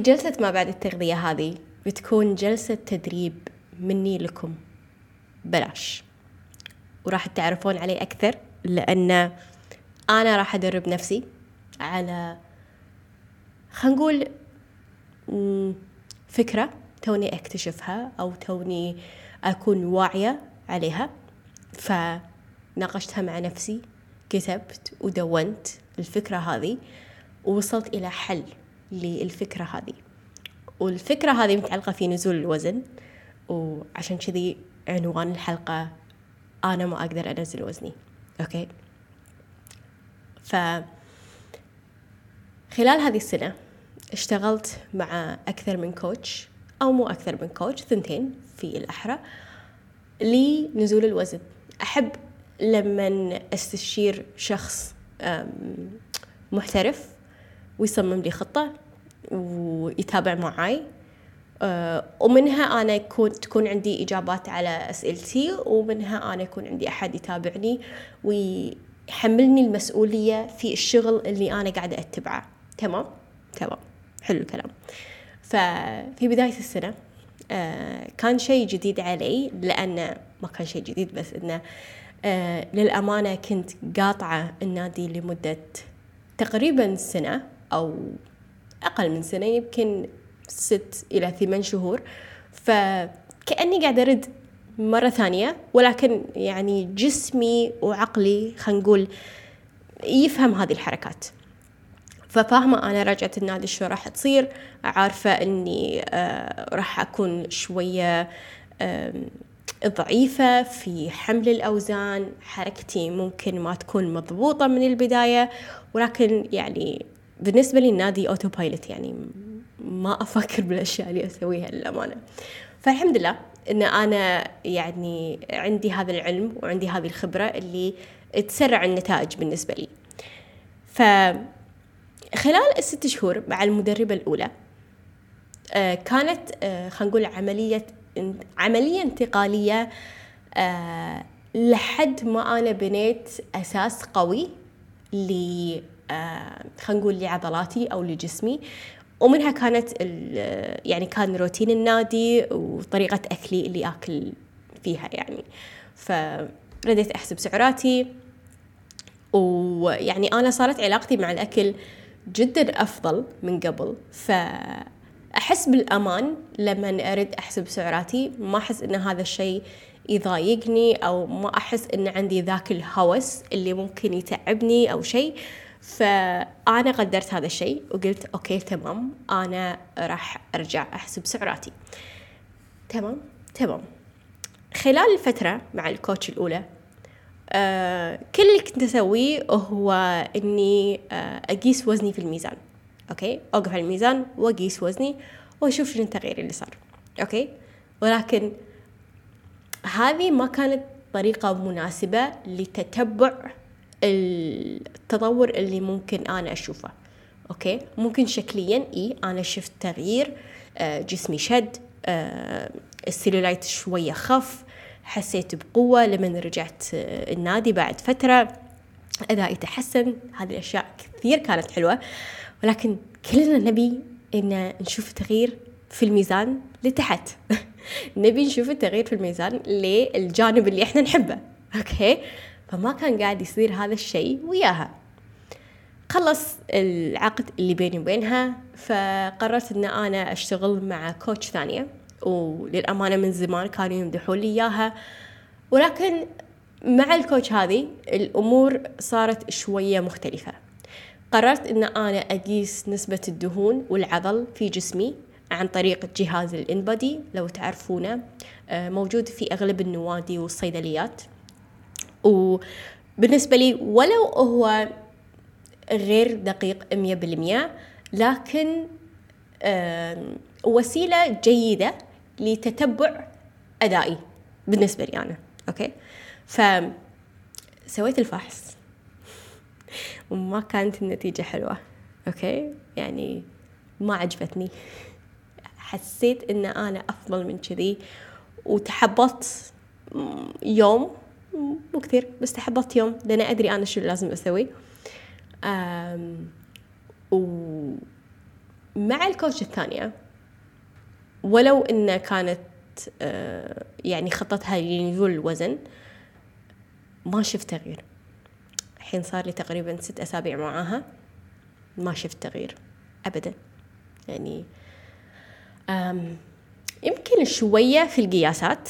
في جلسة ما بعد التغذية هذه بتكون جلسة تدريب مني لكم. بلاش. وراح تعرفون عليه أكثر لأن أنا راح أدرب نفسي على خلينا نقول فكرة توني أكتشفها أو توني أكون واعية عليها. فناقشتها مع نفسي كتبت ودونت الفكرة هذه ووصلت إلى حل. للفكرة هذه. والفكرة هذه متعلقة في نزول الوزن وعشان كذي عنوان الحلقة أنا ما أقدر أنزل وزني. okay؟ ف خلال هذه السنة اشتغلت مع أكثر من coach أو مو أكثر من coach ثنتين في الأحرى لنزول الوزن. أحب لما أستشير شخص محترف ويصمم لي خطة ويتابع معاي. آه، ومنها أنا يكون تكون عندي إجابات على أسئلتي ومنها أنا يكون عندي أحد يتابعني ويحملني المسؤولية في الشغل اللي أنا قاعدة أتبعه. تمام؟ تمام. حلو الكلام. ففي بداية السنة آه، كان شيء جديد علي لأن ما كان شيء جديد بس إنه آه، للأمانة كنت قاطعة النادي لمدة تقريبا سنة. أو أقل من سنة يمكن ست إلى ثمان شهور. فكأني قاعدة أرد مرة ثانية ولكن يعني جسمي وعقلي خلينا نقول يفهم هذه الحركات. ففاهمة أنا رجعت النادي شو راح تصير عارفة إني آه راح أكون شوية آه ضعيفة في حمل الأوزان حركتي ممكن ما تكون مضبوطة من البداية ولكن يعني بالنسبة لي النادي أوتو بايلوت يعني ما أفكر بالأشياء اللي أسويها للأمانة. فالحمد لله إن أنا يعني عندي هذا العلم وعندي هذه الخبرة اللي تسرع النتائج بالنسبة لي. ف خلال الست شهور مع المدربة الأولى آه، كانت آه، خلينا نقول عملية عملية انتقالية آه، لحد ما أنا بنيت أساس قوي خلينا نقول لعضلاتي أو لجسمي. ومنها كانت يعني كان روتين النادي وطريقة أكلي اللي آكل فيها يعني. فرديت أحسب سعراتي. ويعني أنا صارت علاقتي مع الأكل جدا أفضل من قبل. فأحس بالأمان لما أرد أحسب سعراتي. ما أحس إن هذا الشيء يضايقني أو ما أحس إن عندي ذاك الهوس اللي ممكن يتعبني أو شيء. فأنا قدرت هذا الشيء وقلت أوكي تمام. أنا راح أرجع أحسب سعراتي. تمام تمام. خلال الفترة مع ال coach الأولى آه كل اللي كنت أسويه هو إني آه أقيس وزني في الميزان. okay؟ أوقف على الميزان وأقيس وزني وأشوف شنو التغيير اللي صار. okay؟ ولكن هذه ما كانت طريقة مناسبة لتتبع التطور اللي ممكن أنا أشوفه. okay؟ ممكن شكليا إي أنا شفت تغيير آه جسمي شد آه السيلولايت شوية خف حسيت بقوة لما رجعت آه، النادي بعد فترة. أدائي تحسن. هذه الأشياء كثير كانت حلوة. ولكن كلنا نبي إن نشوف تغيير في الميزان لتحت. نبي نشوف التغيير في الميزان للجانب اللي إحنا نحبه. okay؟ فما كان قاعد يصير هذا الشيء وياها. خلص العقد اللي بيني وبينها فقررت إن أنا أشتغل مع كوتش ثانية وللأمانة من زمان كانوا يمدحون لي إياها. ولكن مع الكوتش هذه الأمور صارت شوية مختلفة. قررت أن أنا أقيس نسبة الدهون والعضل في جسمي عن طريق جهاز الإنبادي لو تعرفونه آه، موجود في أغلب النوادي والصيدليات. وبالنسبة لي ولو هو غير دقيق مية بالمية لكن وسيلة جيدة لتتبع أدائي بالنسبة لي أنا. okay؟ فسويت الفحص. وما كانت النتيجة حلوة. okay؟ يعني ما عجبتني. حسيت إن أنا أفضل من كذي وتحبطت يوم مو كثير بس تحبطت يوم لأن أدري أنا شو لازم أسوي. و مع الكوتش الثانية ولو إن كانت آه، يعني خطتها لنزول الوزن ما شفت تغيير. الحين صار لي تقريبا ست أسابيع معاها ما شفت تغيير أبدا. يعني يمكن شوية في القياسات.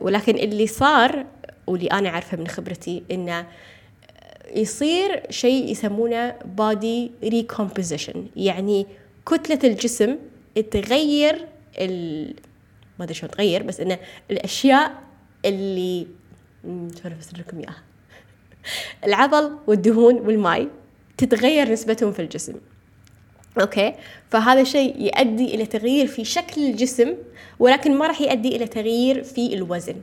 ولكن اللي صار واللي أنا عارفة من خبرتي إنه يصير شيء يسمونه body recomposition. يعني كتلة الجسم تغير ال... ما أدري شلون تغير بس إنه الأشياء اللي شلون أفسر لكم إياها؟ العضل والدهون والماي تتغير نسبتهم في الجسم. okay؟ فهذا الشيء يؤدي إلى تغيير في شكل الجسم ولكن ما راح يؤدي إلى تغيير في الوزن.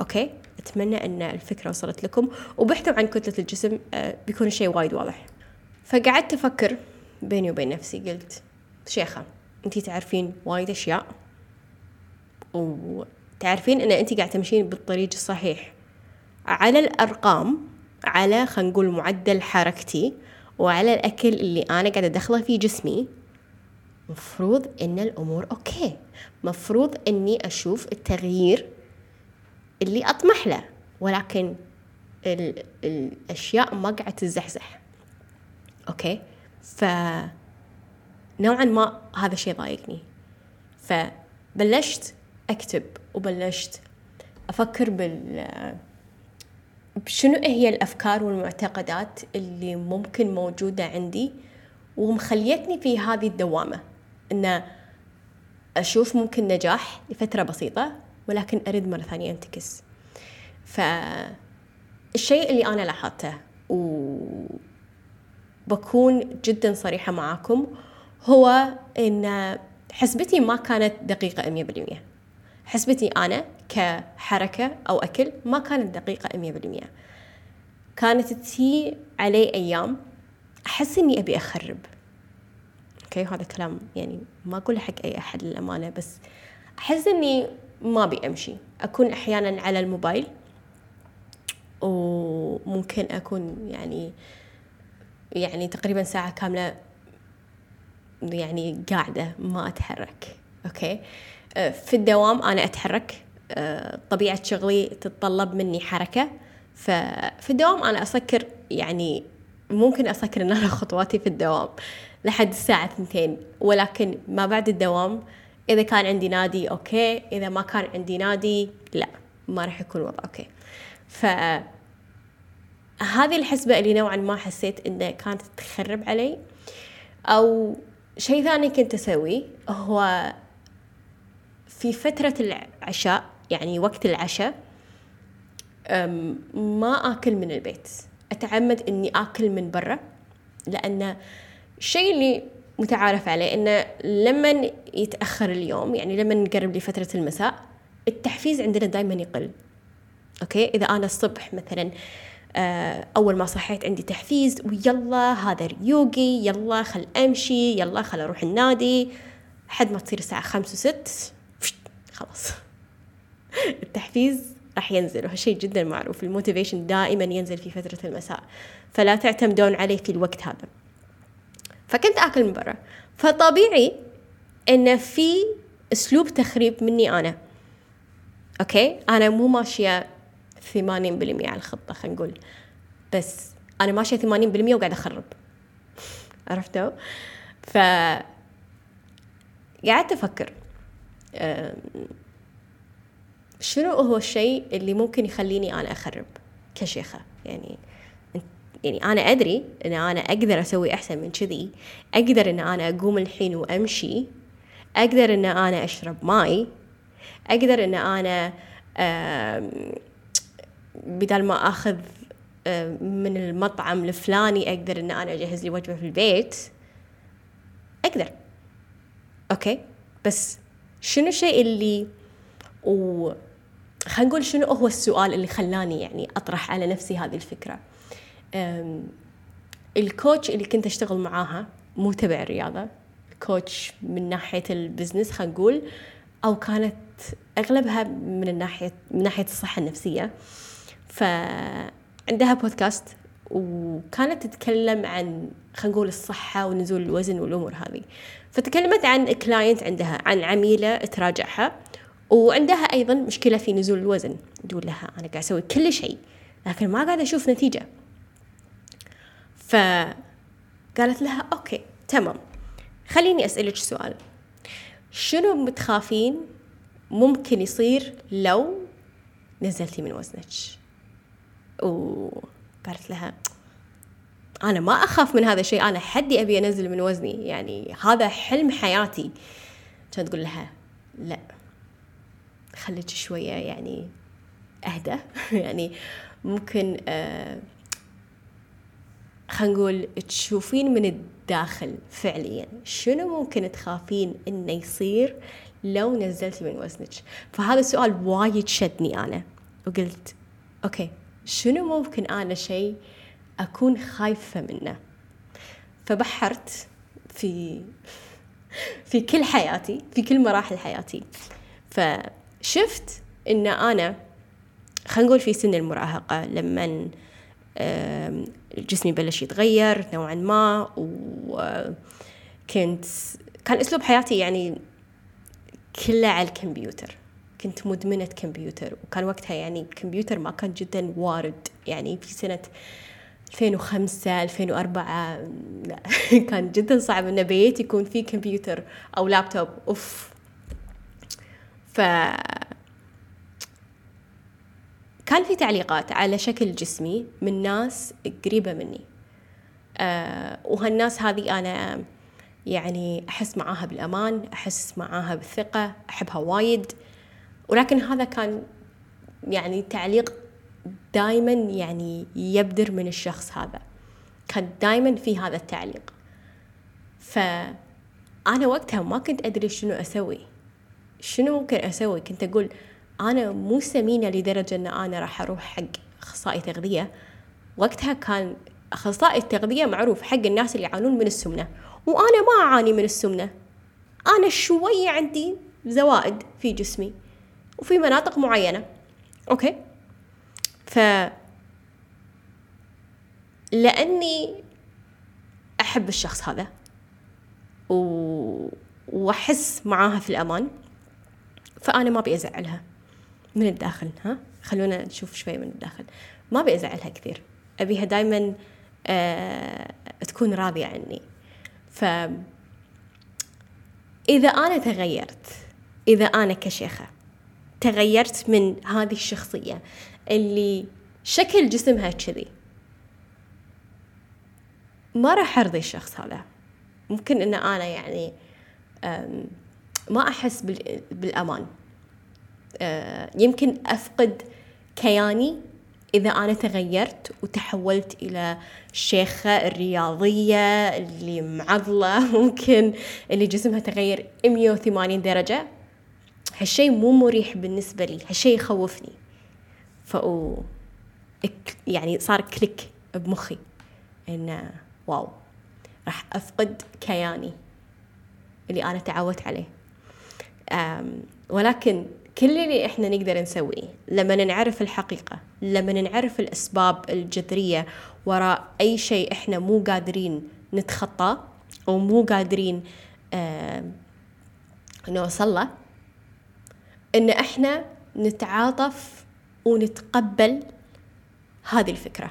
okay؟ أتمنى أن الفكرة وصلت لكم. وبحثوا عن كتلة الجسم آه، بيكون الشيء وايد واضح. فقعدت أفكر بيني وبين نفسي قلت شيخة انتي تعرفين وايد أشياء وتعرفين أن انتي قاعد تمشين بالطريق الصحيح. على الأرقام على خلينا نقول معدل حركتي وعلى الأكل اللي أنا قاعدة أدخله في جسمي مفروض إن الأمور okay. مفروض إني أشوف التغيير اللي أطمح له ولكن ال الأشياء ما قاعدة تزحزح. okay؟ ف نوعا ما هذا الشيء ضايقني. فبلشت أكتب وبلشت أفكر بال شنو هي الأفكار والمعتقدات اللي ممكن موجودة عندي ومخليتني في هذه الدوامة؟ إن أشوف ممكن نجاح لفترة بسيطة ولكن أرد مرة ثانية أنتكس. فالشيء اللي أنا لاحظته وبكون جدا صريحة معاكم هو إن حسبتي ما كانت دقيقة 100% حسبتي أنا كحركة أو أكل ما كانت دقيقة مية بالمية. كانت تيي علي أيام أحس إني أبي أخرب. okay؟ هذا كلام يعني ما أقوله حق أي أحد للأمانة بس أحس إني ما أبي أمشي. أكون أحيانا على الموبايل وممكن أكون يعني يعني تقريبا ساعة كاملة يعني قاعدة ما أتحرك. okay؟ في الدوام أنا أتحرك. طبيعة شغلي تتطلب مني حركة. ففي الدوام أنا أسكر يعني ممكن أسكر إن أنا خطواتي في الدوام لحد الساعة اثنتين ولكن ما بعد الدوام إذا كان عندي نادي okay إذا ما كان عندي نادي لا ما راح يكون وضع okay. ف هذه الحسبة اللي نوعا ما حسيت إنه كانت تخرب علي. أو شيء ثاني كنت أسويه هو في فترة العشاء يعني وقت العشاء ما آكل من البيت. أتعمد إني آكل من برا لأن الشيء اللي متعارف عليه إنه لما يتأخر اليوم يعني لما نقرب لفترة المساء التحفيز عندنا دائما يقل. okay؟ إذا أنا الصبح مثلا آه، أول ما صحيت عندي تحفيز ويلا هذا ريوقي يلا خل أمشي يلا خل أروح النادي حد ما تصير الساعة خمس وست خلاص. التحفيز راح ينزل وهالشيء جدا معروف. ال motivation دائما ينزل في فترة المساء فلا تعتمدون عليه في الوقت هذا. فكنت آكل من برا. فطبيعي إن في أسلوب تخريب مني أنا. أوكي؟ أنا مو ماشية ثمانين بالمية على الخطة خلينا نقول. بس أنا ماشية ثمانين بالمية وقاعدة أخرب. عرفتوا؟ ف قعدت أفكر. شنو هو الشيء اللي ممكن يخليني أنا أخرب كشيخة؟ يعني يعني أنا أدري إن أنا أقدر أسوي أحسن من كذي أقدر إن أنا أقوم الحين وأمشي أقدر إن أنا أشرب ماي أقدر إن أنا بدل ما أخذ من المطعم الفلاني أقدر إن أنا أجهز لي وجبة في البيت. أقدر. okay؟ بس شنو الشيء اللي و خلينا نقول شنو هو السؤال اللي خلاني يعني أطرح على نفسي هذه الفكرة؟ ال coach اللي كنت أشتغل معاها مو تبع الرياضة coach من ناحية ال business خلينا نقول أو كانت أغلبها من الناحية من ناحية الصحة النفسية. فعندها بودكاست وكانت تتكلم عن خلينا نقول الصحة ونزول الوزن والأمور هذه. فتكلمت عن client عندها عن عميلة تراجعها. وعندها أيضا مشكلة في نزول الوزن. تقول لها أنا قاعد أسوي كل شيء لكن ما قاعدة أشوف نتيجة. فقالت لها أوكي تمام. خليني أسألك سؤال. شنو متخافين ممكن يصير لو نزلتي من وزنك؟ وقالت لها أنا ما أخاف من هذا الشيء أنا حدي أبي أنزل من وزني يعني هذا حلم حياتي. كانت تقول لها لا. خليك شوية يعني أهدى. يعني ممكن آه خلينا نقول تشوفين من الداخل فعليا شنو ممكن تخافين إنه يصير لو نزلتي من وزنك. فهذا السؤال وايد شدني أنا وقلت أوكي شنو ممكن أنا شيء أكون خايفة منه؟ فبحرت في في كل حياتي في كل مراحل حياتي. فشفت إن أنا خلينا نقول في سن المراهقة لما جسمي بلش يتغير نوعا ما وكنت كان أسلوب حياتي يعني كله على الكمبيوتر. كنت مدمنة كمبيوتر وكان وقتها يعني الكمبيوتر ما كان جدا وارد. يعني في سنة 2005 2004 لا كان جدا صعب إن بيت يكون فيه كمبيوتر أو لابتوب. أوف. ف كان في تعليقات على شكل جسمي من ناس قريبة مني. أه وهالناس هذه أنا يعني أحس معاها بالأمان أحس معاها بالثقة أحبها وايد. ولكن هذا كان يعني تعليق دائما يعني يبدر من الشخص هذا. كان دائما في هذا التعليق. فأنا وقتها ما كنت أدري شنو أسوي. شنو ممكن أسوي؟ كنت أقول أنا مو سمينة لدرجة أن أنا راح أروح حق أخصائي تغذية. وقتها كان أخصائي التغذية معروف حق الناس اللي يعانون من السمنة. وأنا ما أعاني من السمنة. أنا شوية عندي زوائد في جسمي وفي مناطق معينة. أوكي؟ ف لأني أحب الشخص هذا. و... وأحس معاها في الأمان. فأنا ما أبي أزعلها من الداخل ها؟ خلونا نشوف شوي من الداخل. ما أبي أزعلها كثير. أبيها دايما آه تكون راضية عني. ف إذا أنا تغيرت إذا أنا كشيخة تغيرت من هذه الشخصية اللي شكل جسمها كذي ما راح أرضي الشخص هذا. ممكن إن أنا يعني ما أحس بالأمان. آه، يمكن أفقد كياني إذا أنا تغيرت وتحولت إلى الشيخة الرياضية اللي معضلة ممكن اللي جسمها تغير 180 درجة. هالشي مو مريح بالنسبة لي هالشي يخوفني. فأو يعني صار كليك بمخي إنه واو راح أفقد كياني اللي أنا تعودت عليه. ولكن كل اللي إحنا نقدر نسويه لما نعرف الحقيقة لما نعرف الأسباب الجذرية وراء أي شيء إحنا مو قادرين نتخطاه أو مو قادرين آه نوصل له إن إحنا نتعاطف ونتقبل هذه الفكرة.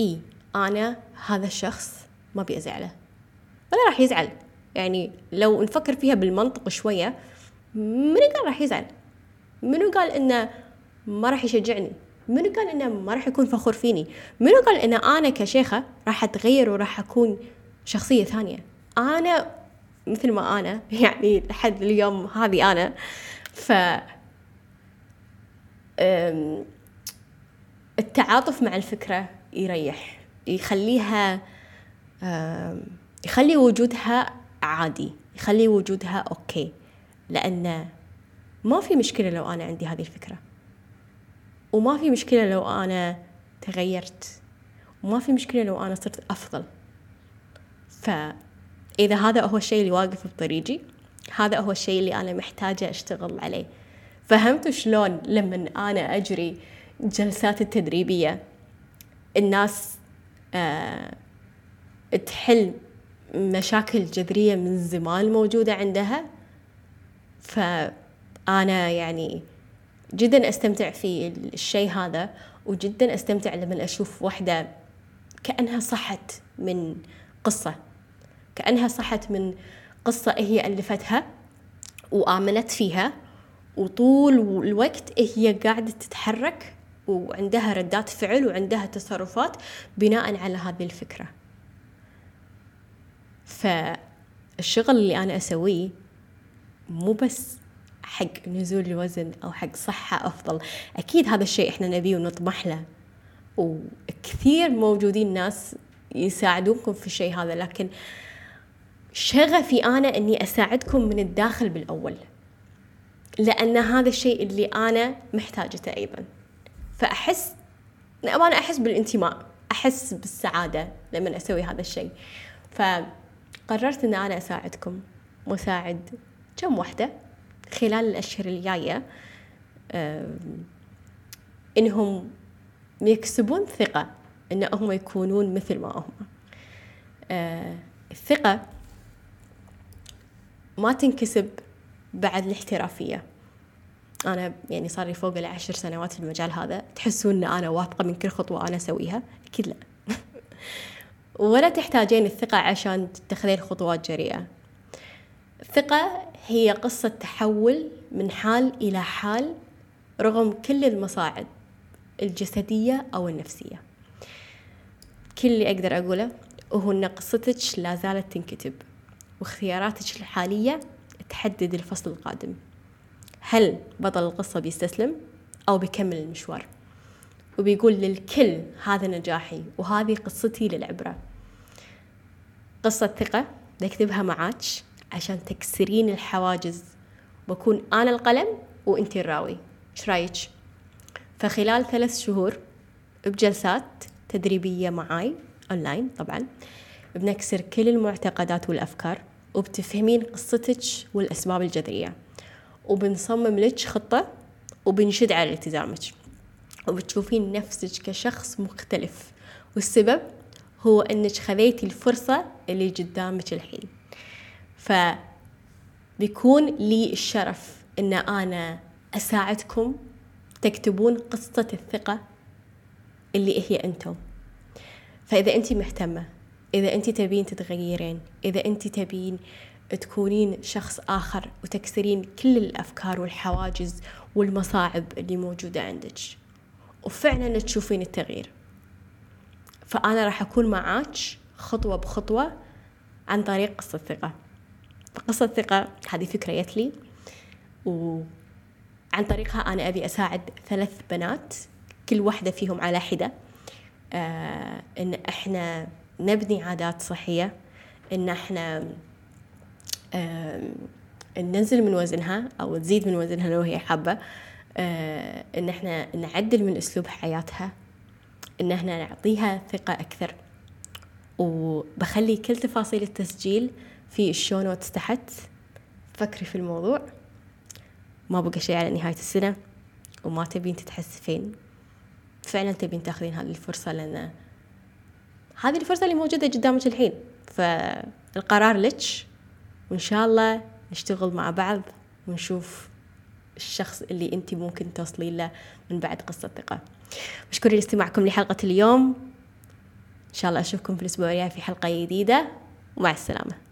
إي أنا هذا الشخص ما بيزعله ولا راح يزعل. يعني لو نفكر فيها بالمنطق شوية منو قال راح يزعل؟ منو قال إنه ما راح يشجعني؟ منو قال إنه ما راح يكون فخور فيني؟ منو قال ان أنا كشيخة راح أتغير وراح أكون شخصية ثانية؟ أنا مثل ما أنا يعني لحد اليوم هذه أنا. ف التعاطف مع الفكرة يريح يخليها يخلي وجودها عادي. يخلي وجودها أوكي. لأن ما في مشكلة لو أنا عندي هذه الفكرة. وما في مشكلة لو أنا تغيرت. وما في مشكلة لو أنا صرت أفضل. فإذا هذا هو الشيء اللي واقف بطريقي هذا هو الشيء اللي أنا محتاجة أشتغل عليه. فهمتوا شلون لما أنا أجري جلسات التدريبية الناس آه تحل مشاكل جذرية من زمان موجودة عندها. فأنا يعني جدا أستمتع في الشيء هذا وجدا أستمتع لما أشوف واحدة كأنها صحت من قصة كأنها صحت من قصة هي ألفتها وآمنت فيها وطول الوقت هي قاعدة تتحرك وعندها ردات فعل وعندها تصرفات بناء على هذه الفكرة. فالشغل اللي أنا أسويه مو بس حق نزول الوزن أو حق صحة أفضل أكيد هذا الشيء إحنا نبيه ونطمح له. وكثير موجودين ناس يساعدونكم في الشيء هذا لكن شغفي أنا أني أساعدكم من الداخل بالأول لأن هذا الشيء اللي أنا محتاجته أيضا. فأحس أنا أحس بالانتماء أحس بالسعادة لما أسوي هذا الشيء. فقررت أن أنا أساعدكم. وأساعد كم وحدة؟ خلال الأشهر الجاية إنهم يكسبون ثقة إنهم يكونون مثل ما هم. آه، الثقة ما تنكسب بعد الاحترافية. أنا يعني صار لي فوق العشر سنوات في المجال هذا تحسون أن أنا واثقة من كل خطوة أنا أسويها؟ أكيد لا. ولا تحتاجين الثقة عشان تتخذين خطوات جريئة. الثقة هي قصة تحول من حال إلى حال رغم كل المصاعب الجسدية أو النفسية. كل اللي أقدر أقوله هو أن قصتك لا زالت تنكتب واختياراتك الحالية تحدد الفصل القادم. هل بطل القصة بيستسلم أو بيكمل المشوار؟ وبيقول للكل هذا نجاحي وهذه قصتي للعبرة. قصة ثقة بكتبها معاك عشان تكسرين الحواجز. بكون أنا القلم وأنت الراوي. إيش رأيك؟ فخلال ثلاث شهور بجلسات تدريبية معاي أونلاين طبعا بنكسر كل المعتقدات والأفكار وبتفهمين قصتك والأسباب الجذرية. وبنصمم لك خطة وبنشد على التزامك. وبتشوفين نفسك كشخص مختلف. والسبب هو إنك خذيتي الفرصة اللي قدامك الحين. فبيكون لي الشرف إن أنا أساعدكم تكتبون قصة الثقة اللي هي أنتم. فإذا انت مهتمة إذا انت تبين تتغيرين إذا انت تبين تكونين شخص آخر وتكسرين كل الأفكار والحواجز والمصاعب اللي موجودة عندك. وفعلا تشوفين التغيير. فأنا راح أكون معاك خطوة بخطوة عن طريق قصة ثقة فقصة ثقة هذه فكرة جت لي وعن طريقها أنا أبي أساعد ثلاث بنات كل واحدة فيهم على حدة. آه إن إحنا نبني عادات صحية إن إحنا ننزل من وزنها أو تزيد من وزنها لو هي حابة. آه، إن إحنا نعدل من أسلوب حياتها. إن إحنا نعطيها ثقة أكثر. وبخلي كل تفاصيل التسجيل في ال show notes تحت. فكري في الموضوع. ما بقى شيء على نهاية السنة وما تبين تتحسفين. فعلا تبين تاخذين هذه الفرصة لأن هذه الفرصة اللي موجودة قدامك الحين. فالقرار لك وإن شاء الله نشتغل مع بعض ونشوف الشخص اللي أنت ممكن توصلين له من بعد قصة ثقة مشكورة لاستماعكم لحلقة اليوم. إن شاء الله أشوفكم في الأسبوع الجاي في حلقة جديدة. ومع السلامة.